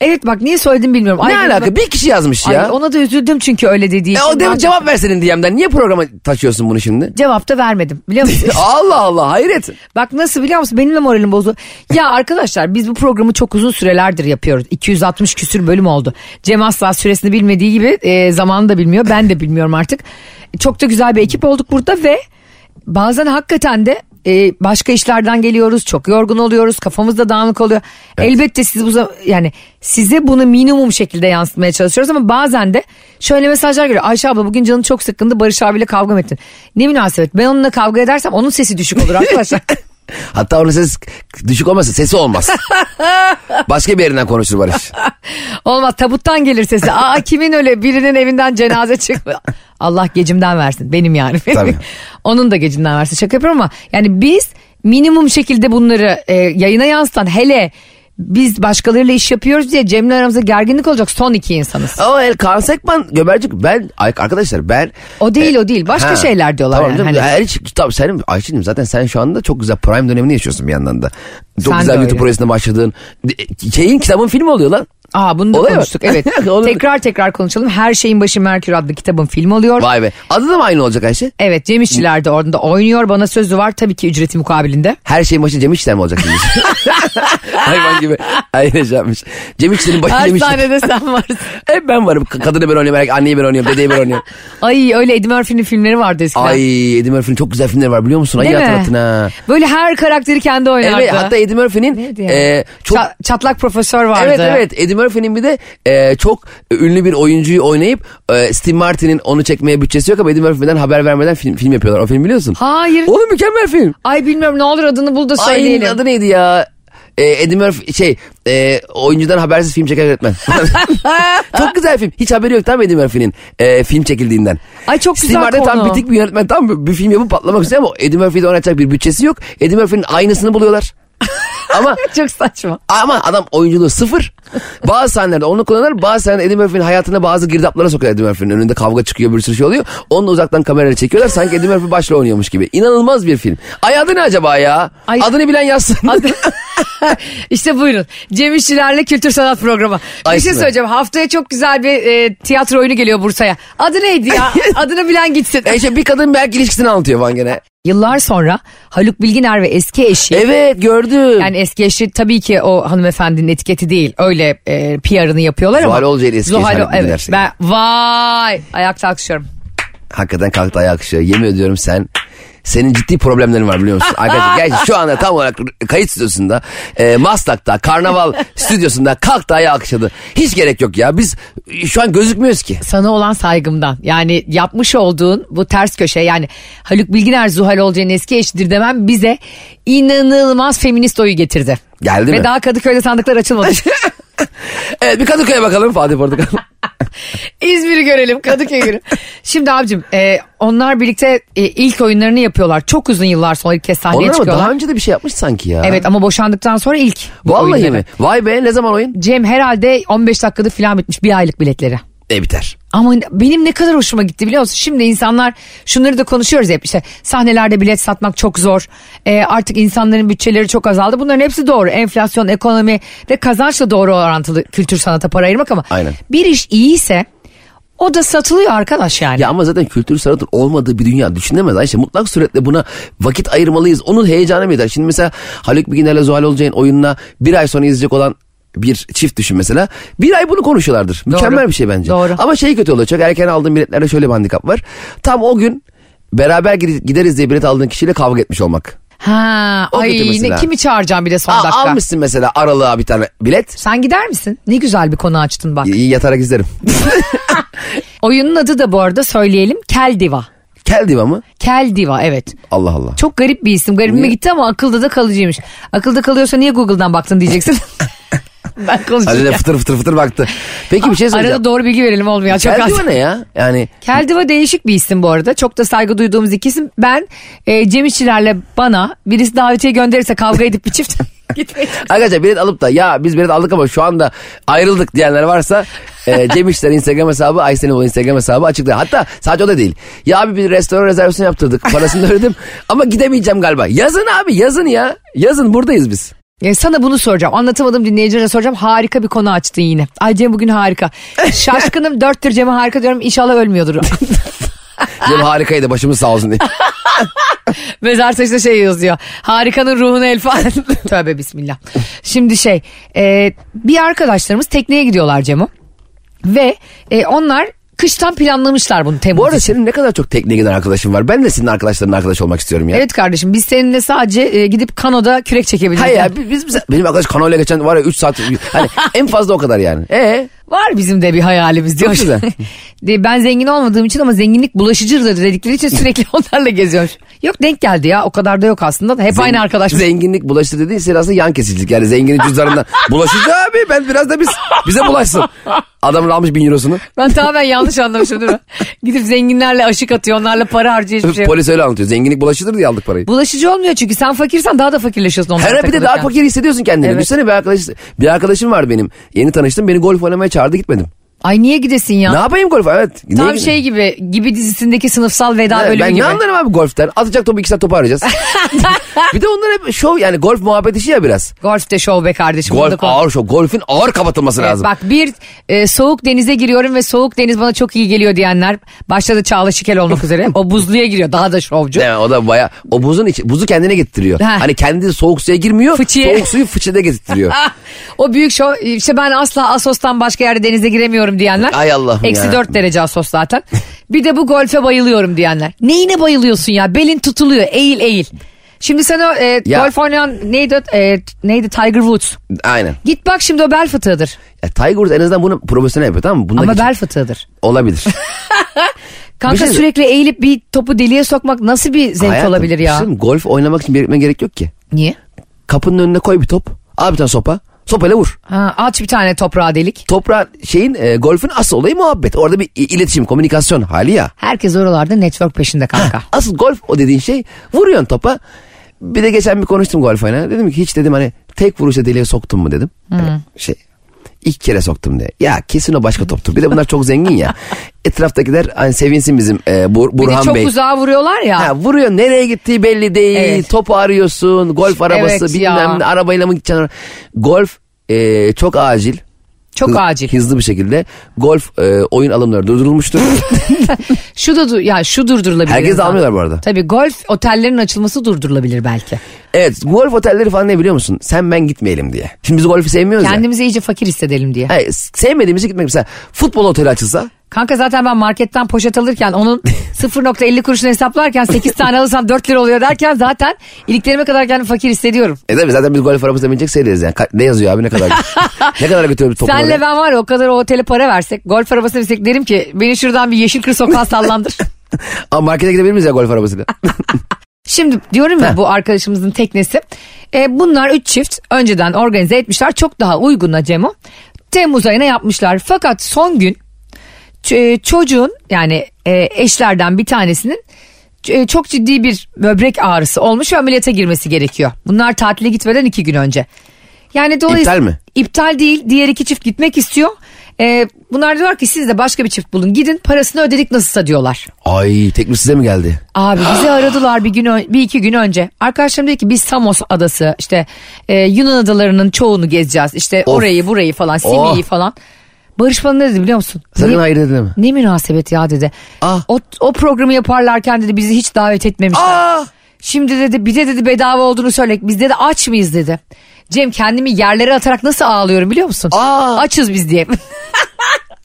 Evet bak niye söyledim bilmiyorum. Ne Ay, alaka bir kişi yazmış ya. Ay, ona da üzüldüm çünkü öyle dediği E, için. o demin Ben- cevap versenin DM'den niye programa taşıyorsun bunu şimdi? Cevap da vermedim biliyor musun? Allah Allah hayret. Bak nasıl biliyor musun benim de moralim bozuldu. Ya arkadaşlar biz bu programı çok uzun sürelerdir yapıyoruz. 260 küsür bölüm oldu. Cem asla süresini bilmediği gibi e, zamanını da bilmiyor. Ben de bilmiyorum artık. Çok da güzel bir ekip olduk burada ve bazen hakikaten de e, başka işlerden geliyoruz. Çok yorgun oluyoruz. Kafamız da dağınık oluyor. Elbette siz bu yani size bunu minimum şekilde yansıtmaya çalışıyoruz ama bazen de şöyle mesajlar geliyor. Ayşe abla bugün canın çok sıkkındı. Barış abiyle kavga mı ettin? Ne münasebet. Ben onunla kavga edersem onun sesi düşük olur arkadaşlar. Hatta onun ses düşük olmasa sesi olmaz. Başka bir yerinden konuşur Barış. Olmaz tabuttan gelir sesi. Aa kimin öyle birinin evinden cenaze çıkmıyor. Allah gecimden versin benim yani. Tabii. Onun da gecinden versin şaka yapıyorum ama yani biz minimum şekilde bunları e, yayına yansıtan hele biz başkalarıyla iş yapıyoruz diye Cem'le aramızda gerginlik olacak son iki insanız. Ama el Kaan Sekman Göbercik ben arkadaşlar ben O değil o değil başka Ha, şeyler diyorlar tamam yani. canım. Hani- Her tamam senin Ayşe'cim zaten sen şu anda çok güzel prime dönemini yaşıyorsun bir yandan da. Çok Sen güzel YouTube projesine başladın. De- Şeyin kitabın filmi oluyor lan. Aa bunu da Oluyor mu? konuştuk evet. Olur. tekrar tekrar konuşalım. Her şeyin başı Merkür adlı kitabın film oluyor. Vay be. Adı da mı aynı olacak Ayşe? Evet Cem İşçiler de orada oynuyor. Bana sözü var tabii ki ücreti mukabilinde. Her şeyin başı Cem İşler mi olacak şimdi? Hayvan gibi. Aynen şey yapmış. Cem İşler'in başı Her Cem İşler. sahnede sen varsın. Hep ben varım. K- Kadını ben oynuyorum. erkek- Anneyi ben oynuyorum. Dedeyi ben oynuyorum. Ay öyle Eddie Murphy'nin filmleri vardı eskiden. Ay Eddie Murphy'nin çok güzel filmleri var biliyor musun? Ay Değil mi? hatırlattın ha. Böyle her karakteri kendi oynardı. Evet hatta Eddie Murphy'nin Neydi ya? e, çok Ça- çatlak profesör vardı. Evet evet Eddie Murphy'nin bir de e, çok ünlü bir oyuncuyu oynayıp e, Steve Martin'in onu çekmeye bütçesi yok ama Eddie Murphy'den haber vermeden film, film yapıyorlar. O film biliyorsun. Hayır. Oğlum mükemmel film. Ay bilmiyorum ne olur adını bul da Ay söyleyelim. adı neydi ya? E, Eddie Murphy şey e, oyuncudan habersiz film çeken yönetmen. çok güzel film. Hiç haberi yok mı Eddie Murphy'nin e, film çekildiğinden. Ay çok Steve güzel tam konu. bitik bir yönetmen tam bir, bir film yapıp patlamak istiyor ama Eddie Murphy'de oynatacak bir bütçesi yok. Eddie Murphy'nin aynısını buluyorlar. ama Çok saçma. ama adam oyunculuğu sıfır. Bazı sahnelerde onu kullanır. Bazı sahnelerde Eddie Murphy'nin hayatına bazı girdaplara sokuyor Eddie Murphy'nin. Önünde kavga çıkıyor bir sürü şey oluyor. Onu uzaktan kamerayla çekiyorlar. Sanki Eddie Murphy başla oynuyormuş gibi. İnanılmaz bir film. Ay adı ne acaba ya? Ay- Adını bilen yazsın. Adı... işte buyurun. Cem İşçilerle Kültür Sanat Programı. Ay bir şey ismi. söyleyeceğim. Haftaya çok güzel bir e, tiyatro oyunu geliyor Bursa'ya. Adı neydi ya? Adını bilen gitsin. E işte bir kadın belki ilişkisini anlatıyor falan gene. Yıllar sonra Haluk Bilginer ve eski eşi Evet gördüm. Yani eski eşi tabii ki o hanımefendinin etiketi değil. Öyle e, PR'ını yapıyorlar ama. Zuhal Olcay'ın eski eşi Zuhal- Haluk Bilginer evet. Ben, vay ayakta alkışlıyorum. Hakikaten kalktı ayağı akışıyor. Yemin ediyorum sen senin ciddi problemlerin var biliyor musun? Arkadaşlar gerçi şu anda tam olarak kayıt stüdyosunda e, Maslak'ta Karnaval stüdyosunda kalktı ayağı akışladı. Hiç gerek yok ya biz şu an gözükmüyoruz ki. Sana olan saygımdan yani yapmış olduğun bu ters köşe yani Haluk Bilginer Zuhal Olcay'ın eski eşidir demem bize inanılmaz feminist oyu getirdi. Geldi Ve mi? daha Kadıköy'de sandıklar açılmadı. Evet bir Kadıköy'e bakalım Fatih Portakal. İzmir'i görelim Kadıköy görelim. Şimdi abicim e, onlar birlikte e, ilk oyunlarını yapıyorlar. Çok uzun yıllar sonra ilk kez sahneye Onlar ama çıkıyorlar. daha önce de bir şey yapmış sanki ya. Evet ama boşandıktan sonra ilk. bu Vallahi oyunları. mi? Vay be ne zaman oyun? Cem herhalde 15 dakikada falan bitmiş bir aylık biletleri. E biter. Ama benim ne kadar hoşuma gitti biliyor musun? Şimdi insanlar şunları da konuşuyoruz hep işte sahnelerde bilet satmak çok zor. Ee, artık insanların bütçeleri çok azaldı. Bunların hepsi doğru. Enflasyon, ekonomi ve kazançla doğru orantılı kültür sanata para ayırmak ama Aynen. bir iş iyiyse o da satılıyor arkadaş yani. Ya ama zaten kültür sanatın olmadığı bir dünya düşünemez Ayşe. Mutlak suretle buna vakit ayırmalıyız. Onun heyecanı mıydı? Şimdi mesela Haluk Bilginer'le Zuhal Olcay'ın oyununa bir ay sonra izleyecek olan bir çift düşün mesela. Bir ay bunu konuşuyorlardır. Mükemmel Doğru. bir şey bence. Doğru. Ama şey kötü oluyor. Çok erken aldığın biletlerde şöyle bir handikap var. Tam o gün beraber gide- gideriz diye bilet aldığın kişiyle kavga etmiş olmak. Ha, O ay ne, kimi çağıracağım bir de son Aa, dakika. almışsın mesela aralığa bir tane bilet. Sen gider misin? Ne güzel bir konu açtın bak. İyi yatarak izlerim. Oyunun adı da bu arada söyleyelim Kel Diva. Kel diva mı? Kel Diva evet. Allah Allah. Çok garip bir isim. Garibime gitti ama akılda da kalıcıymış. Akılda kalıyorsa niye Google'dan baktın diyeceksin. Ben konuşurken. Halil'e fıtır fıtır fıtır baktı. Peki bir şey söyleyeceğim. Arada doğru bilgi verelim olmuyor. Çok az. Keldiva ne ya? Yani Keldiva değişik bir isim bu arada. Çok da saygı duyduğumuz iki isim. Ben e, Cem İşçilerle bana birisi davetiye gönderirse kavga edip bir çift arkadaşlar bilet alıp da ya biz bilet aldık ama şu anda ayrıldık diyenler varsa e, Cem İşler Instagram hesabı Aysen'in Instagram hesabı açıkta. Hatta sadece o da değil. Ya abi bir restoran rezervasyon yaptırdık. Parasını ödedim ama gidemeyeceğim galiba. Yazın abi yazın ya. Yazın buradayız biz. Ya sana bunu soracağım. Anlatamadım dinleyicilere soracağım. Harika bir konu açtın yine. Ay Cem bugün harika. Şaşkınım dörttür Cem'e harika diyorum. İnşallah ölmüyordur. Cem harikaydı başımız sağ olsun diye. Mezar taşında şey yazıyor. Harikanın ruhuna el falan. Tövbe bismillah. Şimdi şey e, bir arkadaşlarımız tekneye gidiyorlar Cemo. Ve e, onlar kıştan planlamışlar bunu Temmuz Bu arada için. senin ne kadar çok tekneye giden arkadaşın var. Ben de senin arkadaşların arkadaş olmak istiyorum ya. Evet kardeşim biz seninle sadece e, gidip kanoda kürek çekebiliriz. Hayır ya biz, biz- benim arkadaş kanoyla geçen var ya 3 saat hani en fazla o kadar yani. E Var bizim de bir hayalimiz diyor. güzel. Ben zengin olmadığım için ama zenginlik bulaşıcıdır dedikleri için sürekli onlarla geziyorum. Yok denk geldi ya o kadar da yok aslında. Hep aynı arkadaş. Zenginlik bulaştı dediğin şey aslında yan kesicilik. Yani zenginin cüzdanından bulaşıcı abi ben biraz da biz bize bulaşsın. Adamın almış bin eurosunu. Ben tamamen yanlış anlamışım değil mi? Gidip zenginlerle aşık atıyor onlarla para harcıyor hiçbir şey yok. Polis öyle anlatıyor. Zenginlik bulaşıdır diye aldık parayı. Bulaşıcı olmuyor çünkü sen fakirsen daha da fakirleşiyorsun onlarla Her bir de daha fakir hissediyorsun kendini. Evet. Düşünsene bir arkadaş bir arkadaşım var benim. Yeni tanıştım. Beni golf oynamaya çağırdı gitmedim. Ay niye gidesin ya? Ne yapayım golf? Evet. Tam şey gibi gibi dizisindeki sınıfsal veda Evet, bölümü ben gibi. ne anlarım abi golften? Atacak topu iki saat topu arayacağız. bir de onlar hep şov yani golf muhabbet işi ya biraz. Golf de şov be kardeşim. Golf ağır şov. Golfün ağır kapatılması Evet, lazım. bak bir e, soğuk denize giriyorum ve soğuk deniz bana çok iyi geliyor diyenler başta da Çağla Şikel olmak üzere o buzluya giriyor daha da şovcu. Mi? O da baya o buzun içi buzu kendine getirtiyor. Ha. Hani kendi soğuk suya girmiyor. Fıçıya. Soğuk suyu fıçıda getirtiyor. o büyük şov işte ben asla Asos'tan başka yerde denize giremiyorum diyenler. Ay Allah'ım Eksi ya. 4 derece Asos zaten. Bir de bu golfe bayılıyorum diyenler. Neyine bayılıyorsun ya belin tutuluyor eğil eğil. Şimdi sen o e, Ya. golf oynayan neydi, e, neydi Tiger Woods. Aynen. Git bak şimdi o bel fıtığıdır. Ya Tiger Woods en azından bunu profesyonel yapıyor tamam mı? Bundaki Ama bel fıtığıdır. olabilir. Kanka şey- sürekli eğilip bir topu deliğe sokmak nasıl bir zevk Hayatım, olabilir ya? şimdi golf oynamak için belirtmeye gerek yok ki. Niye? Kapının önüne koy bir top. Al bir tane sopa. Sopayla vur. Ha, aç bir tane toprağa delik. Toprağın şeyin e, golfün asıl olayı muhabbet. Orada bir iletişim, komünikasyon hali ya. Herkes oralarda network peşinde kanka. Asıl golf o dediğin şey vuruyorsun topa. Bir de geçen bir konuştum golf oynarken. Dedim ki hiç dedim hani tek vuruşa deliğe soktun mu dedim. Hani şey ilk kere soktum diye. Ya kesin o başka toptur. Bir de bunlar çok zengin ya. Etraftakiler hani sevinsin bizim e, Bur- bir de Burhan çok Bey. uzağa vuruyorlar ya. Ha, vuruyor nereye gittiği belli değil. Evet. Topu arıyorsun. Golf arabası Evet bilmem ne arabayla mı gideceksin? Golf e, çok acil. Çok Hız- acil. Hızlı bir şekilde golf e, oyun alımları durdurulmuştur. Şu da ya şu durdurulabilir. Herkes insan. almıyorlar bu arada. Tabii golf otellerin açılması durdurulabilir belki. Evet golf otelleri falan ne biliyor musun? Sen ben gitmeyelim diye. Şimdi biz golfü sevmiyoruz ya. Kendimizi iyice fakir hissedelim diye. Hayır, sevmediğimizi gitmek mesela futbol oteli açılsa Kanka zaten ben marketten poşet alırken onun 0.50 kuruşunu hesaplarken 8 tane alırsam 4 lira oluyor derken zaten iliklerime kadar kendimi fakir hissediyorum. e tabii zaten biz golf arabasına binecek seyrediyoruz yani. Ka- ne yazıyor abi ne kadar ne kadar götürüyoruz topu Senle ben var ya o kadar o otele para versek golf arabasına binsek derim ki beni şuradan bir yeşil kır sokağa sallandır. Ama markete gidebilir miyiz ya golf arabasıyla? Şimdi diyorum ya Heh. bu arkadaşımızın teknesi. E, bunlar üç çift önceden organize etmişler. Çok daha uyguna Cemo. Temmuz ayına yapmışlar. Fakat son gün ç- çocuğun yani e, eşlerden bir tanesinin e, çok ciddi bir böbrek ağrısı olmuş ve ameliyata girmesi gerekiyor. Bunlar tatile gitmeden iki gün önce. Yani dolayısıyla İptal mi? İptal değil. Diğer iki çift gitmek istiyor. E, bunlar diyorlar ki siz de başka bir çift bulun. Gidin parasını ödedik nasılsa diyorlar. Ay teklif size mi geldi? Abi bizi aradılar bir gün bir iki gün önce. Arkadaşlarım dedi ki biz Samos adası işte e, Yunan adalarının çoğunu gezeceğiz. İşte Of. orayı burayı falan Simi'yi Oh. falan. Barış bana ne dedi biliyor musun? Sakın ne, hayır dedi mi? ne münasebet ya dedi. Ah. O, o programı yaparlarken dedi bizi hiç davet etmemişler. Aa! Şimdi dedi bir de dedi bedava olduğunu söyle. Biz dedi aç mıyız dedi. Cem kendimi yerlere atarak nasıl ağlıyorum biliyor musun? Aa. Açız biz diye.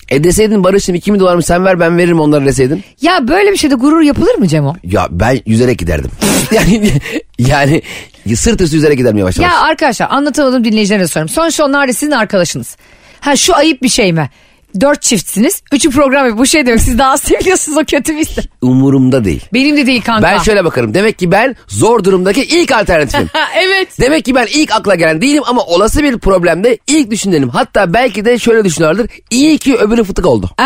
E deseydin Barış'ım 2 bin dolar mı sen ver ben veririm onları deseydin. ya böyle bir şeyde gurur yapılır mı Cemo? Ya ben yüzerek giderdim. yani yani sırt üstü yüzerek giderdim yavaş yavaş. Ya arkadaşlar anlatamadım dinleyicilerine soruyorum. Sonuçta onlar da sizin arkadaşınız. Ha şu ayıp bir şey mi? Dört çiftsiniz. Üçü program yapıyor. Bu şey demek siz daha seviyorsunuz o kötü bir. Umurumda değil. Benim de değil kanka. Ben şöyle bakarım. Demek ki ben zor durumdaki ilk alternatifim. Evet. Demek ki ben ilk akla gelen değilim ama olası bir problemde ilk düşünenim. Hatta belki de şöyle düşünüyorlardır. İyi ki öbürü fıtık oldu.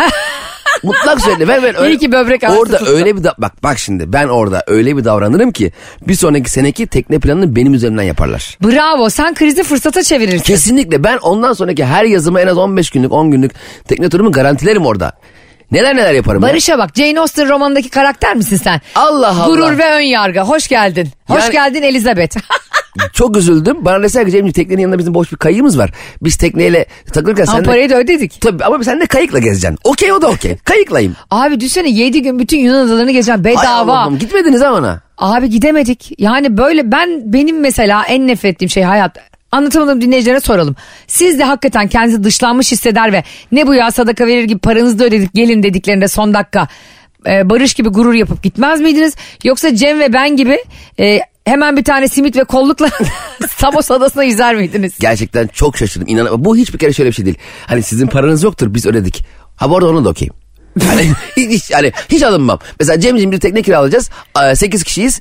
Mutlak söyle. Ben, ben öyle, İyi ki böbrek ağrısı Orada tuttu. öyle bir da- bak bak şimdi ben orada öyle bir davranırım ki bir sonraki seneki tekne planını benim üzerimden yaparlar. Bravo sen krizi fırsata çevirirsin. Kesinlikle ben ondan sonraki her yazıma en az 15 günlük 10 günlük tekne turumu garantilerim orada. Neler neler yaparım ya. Barış'a bak Jane Austen romanındaki karakter misin sen? Allah Allah. Gurur ve ön yargı. Hoş geldin. Hoş Yani- geldin Elizabeth. Çok üzüldüm. Bana deseler ki Cemciğim teknenin yanında bizim boş bir kayığımız var. Biz tekneyle takılırken Ama sen de... parayı da ödedik. Tabii ama sen de kayıkla gezeceksin. Okey o da okey. Kayıklayım. Abi düşünsene 7 gün bütün Yunan adalarını gezeceğim Ay bedava. Allah'ım gitmediniz ha bana. Abi gidemedik. Yani böyle ben benim mesela en nefret ettiğim şey hayat. Anlatamadığım dinleyicilere soralım. Siz de hakikaten kendinizi dışlanmış hisseder ve ne bu ya sadaka verir gibi paranızı da ödedik gelin dediklerinde son dakika e, Barış gibi gurur yapıp gitmez miydiniz? Yoksa Cem ve ben gibi e, hemen bir tane simit ve kollukla Samos adasına yüzer miydiniz? Gerçekten çok şaşırdım. İnan bu hiçbir kere şöyle bir şey değil. Hani sizin paranız yoktur biz ödedik. Ha bu arada onu da okeyim. Hani hiç, hani hiç alınmam. Mesela Cemciğim bir tekne kiralayacağız. 8 kişiyiz.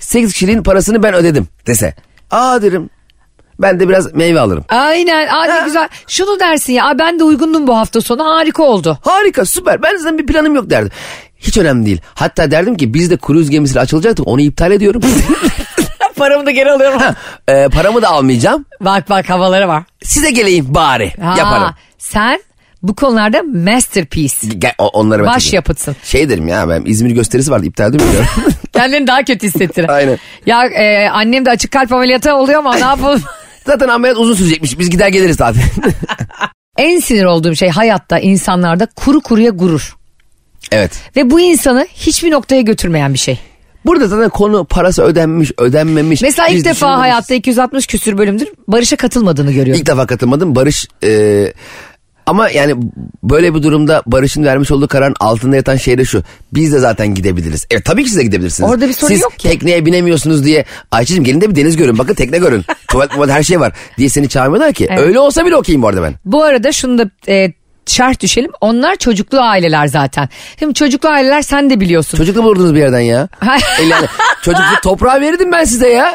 8 kişinin parasını ben ödedim dese. Aa derim. Ben de biraz meyve alırım. Aynen aa, ne güzel. Şunu dersin ya "Aa, ben de uygundum bu hafta sonu harika oldu. Harika süper ben zaten bir planım yok derdim. Hiç önemli değil. Hatta derdim ki biz de kruz gemisiyle açılacaktık onu iptal ediyorum. Paramı da geri alıyorum. Ha, e, paramı da almayacağım. bak bak havaları var. Size geleyim bari Ha, yaparım. Sen bu konularda masterpiece. Gel, onları Baş yapıtsın. Şey derim ya ben İzmir gösterisi vardı iptal diyorum. Kendini daha kötü hissettirir. Aynen. Ya e, annem de açık kalp ameliyatı oluyor ama ne yapalım? Zaten ameliyat uzun sürecekmiş. Biz gider geliriz zaten. en sinir olduğum şey hayatta insanlarda kuru kuruya gurur. evet. Ve bu insanı hiçbir noktaya götürmeyen bir şey. Burada zaten konu parası ödenmiş, ödenmemiş. Mesela ilk defa hayatta 260 küsür bölümdür Barış'a katılmadığını görüyorum. İlk defa katılmadım. Barış e, ama yani böyle bir durumda Barış'ın vermiş olduğu kararın altında yatan şey de şu. Biz de zaten gidebiliriz. Evet tabii ki siz de gidebilirsiniz. Orada bir sorun siz yok ki. tekneye binemiyorsunuz diye Ayça'cığım gelin de bir deniz görün. Bakın tekne görün. tuvalet tuvalet her şey var diye seni çağırmıyorlar ki. Evet. Öyle olsa bile okeyim bu arada ben. Bu arada şunu da e, şerh düşelim. Onlar çocuklu aileler zaten. Şimdi çocuklu aileler sen de biliyorsun. Çocukla bulurdunuz bir yerden ya. El yani, çocukluk toprağı verirdim ben size ya.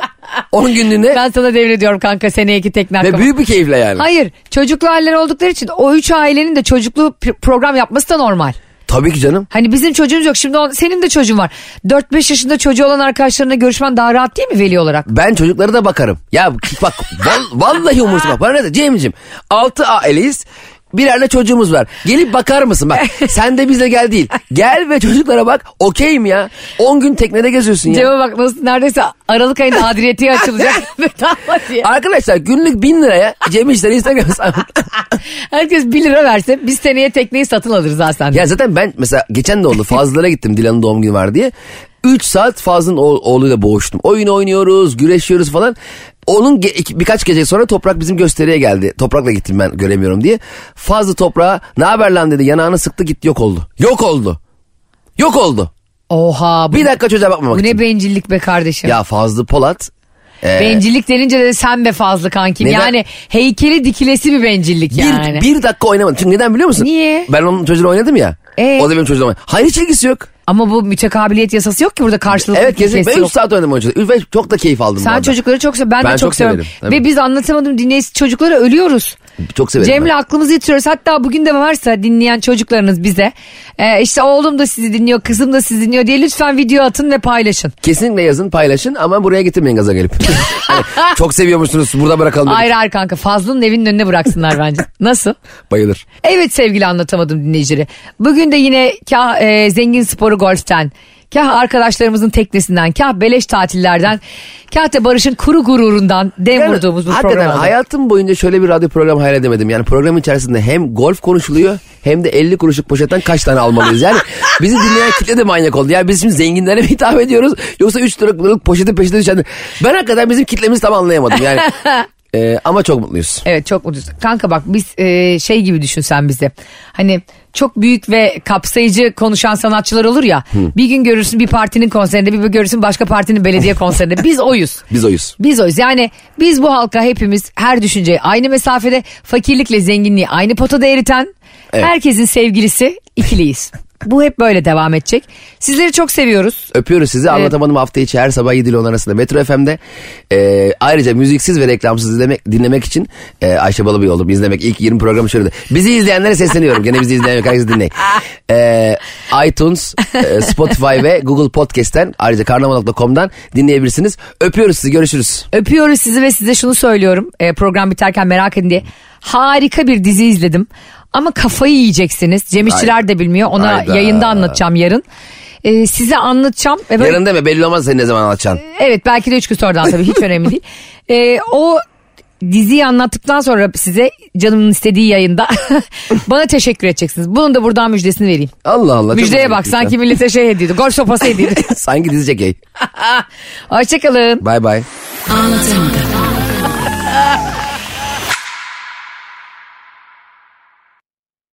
10 günlüğüne. ben sana devrediyorum kanka seneye iki tekne Ve hakkımı. büyük bir keyifle yani. Hayır çocuklu aileler oldukları için o üç ailenin de çocuklu pr- program yapması da normal. Tabii ki canım. Hani bizim çocuğumuz yok şimdi on- senin de çocuğun var. 4-5 yaşında çocuğu olan arkadaşlarına görüşmen daha rahat değil mi veli olarak? Ben çocuklara da bakarım. Ya bak val- vallahi umursama. Bana ne de Cem'ciğim 6 aileyiz. Birer de çocuğumuz var. Gelip bakar mısın? Bak sen de bizle gel değil. Gel ve çocuklara bak. Okeyim ya. 10 gün teknede geziyorsun ya. Cem'e bak nasıl neredeyse Aralık ayında adriyetiye açılacak. Arkadaşlar günlük 1000 liraya Cem İşler Instagram. Herkes 1 lira verse biz seneye tekneyi satın alırız zaten. ya zaten ben mesela geçen de oldu. Fazlılara gittim Dilan'ın doğum günü var diye. 3 saat Fazlı'nın oğ- oğluyla boğuştum. Oyun oynuyoruz, güreşiyoruz falan. Onun ge- birkaç gece sonra Toprak bizim gösteriye geldi. Toprak'la gittim ben göremiyorum diye. Fazlı Toprak'a ne haber lan dedi. Yanağını sıktı gitti yok oldu. Yok oldu. Yok oldu. Oha bu, Bir dakika çocuğa bakmamak bu ne için. bencillik be kardeşim. Ya Fazlı Polat. e, Bencillik denince de sen be fazla kankim. Neden? Yani heykeli dikilesi bir bencillik bir, yani. bir dakika oynamadı. Çünkü neden biliyor musun? Niye? Ben onun çocuğunu oynadım ya. Ee? O da benim çocuğum oynadı. Hayır hiç ilgisi yok. Ama bu mütekabiliyet yasası yok ki burada karşılıklı Evet kesinlikle. Ben 3 yok. saat oynadım o çocuğu. Ve çok da keyif aldım. Sen arada. çocukları çok sev. Ben, Ben de çok, çok seviyorum. severim, tabii. Ve biz anlatamadım dinleyici çocukları ölüyoruz. Çok severim Cem'le ben. aklımızı yitiriyoruz. Hatta bugün de varsa dinleyen çocuklarınız bize e, işte oğlum da sizi dinliyor, kızım da sizi dinliyor diye lütfen video atın ve paylaşın. Kesinlikle yazın paylaşın ama buraya getirmeyin gaza gelip. Hani çok seviyormuşsunuz burada bırakalım. Ayrı ayrı kanka Fazlı'nın evinin önüne bıraksınlar bence. Nasıl? Bayılır. Evet sevgili anlatamadım dinleyicileri. Bugün de yine kah e, zengin sporu golften, kah arkadaşlarımızın teknesinden, kah beleş tatillerden, kah da Barış'ın kuru gururundan dem Yani vurduğumuz bu program oldu. hayatım boyunca şöyle bir radyo programı hayal edemedim. Yani programın içerisinde hem golf konuşuluyor hem de 50 kuruşluk poşetten kaç tane almalıyız. Yani bizi dinleyen kitle de manyak oldu. Yani biz şimdi zenginlere mi hitap ediyoruz yoksa 3 liralık poşetin peşinde düşen. Ben hakikaten bizim kitlemizi tam anlayamadım. Yani e, ama çok mutluyuz. Evet çok mutluyuz. Kanka bak biz e, şey gibi düşün sen bizi. Hani çok büyük ve kapsayıcı konuşan sanatçılar olur ya. Bir gün görürsün bir partinin konserinde bir gün görürsün başka partinin belediye konserinde. Biz oyuz. Biz oyuz. Biz oyuz. Yani biz bu halka hepimiz her düşünceyi aynı mesafede fakirlikle zenginliği aynı potada eriten Evet. Herkesin sevgilisi ikiliyiz. Bu hep böyle devam edecek. Sizleri çok seviyoruz. Öpüyoruz sizi. Anlatamadım hafta içi her sabah 7 ile 10 arasında Metro FM'de. Ee, ayrıca müziksiz ve reklamsız izlemek, dinlemek için e, Ayşe Balıbey oldum izlemek. ilk 20 programı şöyle. Bizi izleyenlere sesleniyorum. Gene bizi izleyen yok. Herkes dinleyin. Ee, iTunes, e, Spotify ve Google Podcast'ten ayrıca karnaval.com'dan dinleyebilirsiniz. Öpüyoruz sizi. Görüşürüz. Öpüyoruz sizi ve size şunu söylüyorum. E, program biterken merak edin diye. Harika bir dizi izledim. Ama kafayı yiyeceksiniz. Cem İşçiler de bilmiyor. Ona Hayda. yayında anlatacağım yarın. E, size anlatacağım. Ve böyle- Yarın deme belli olmaz seni ne zaman anlatacaksın. Evet belki de üç gün sonradan tabii hiç önemli değil. Ee, o diziyi anlattıktan sonra size canımın istediği yayında bana teşekkür edeceksiniz. Bunun da buradan müjdesini vereyim. Allah Allah. Müjdeye bak sanki millete şey hediyordu. Golf sopası hediyordu. Sanki dizi çekey. Hoşçakalın. Bye bye. Anlatamadım.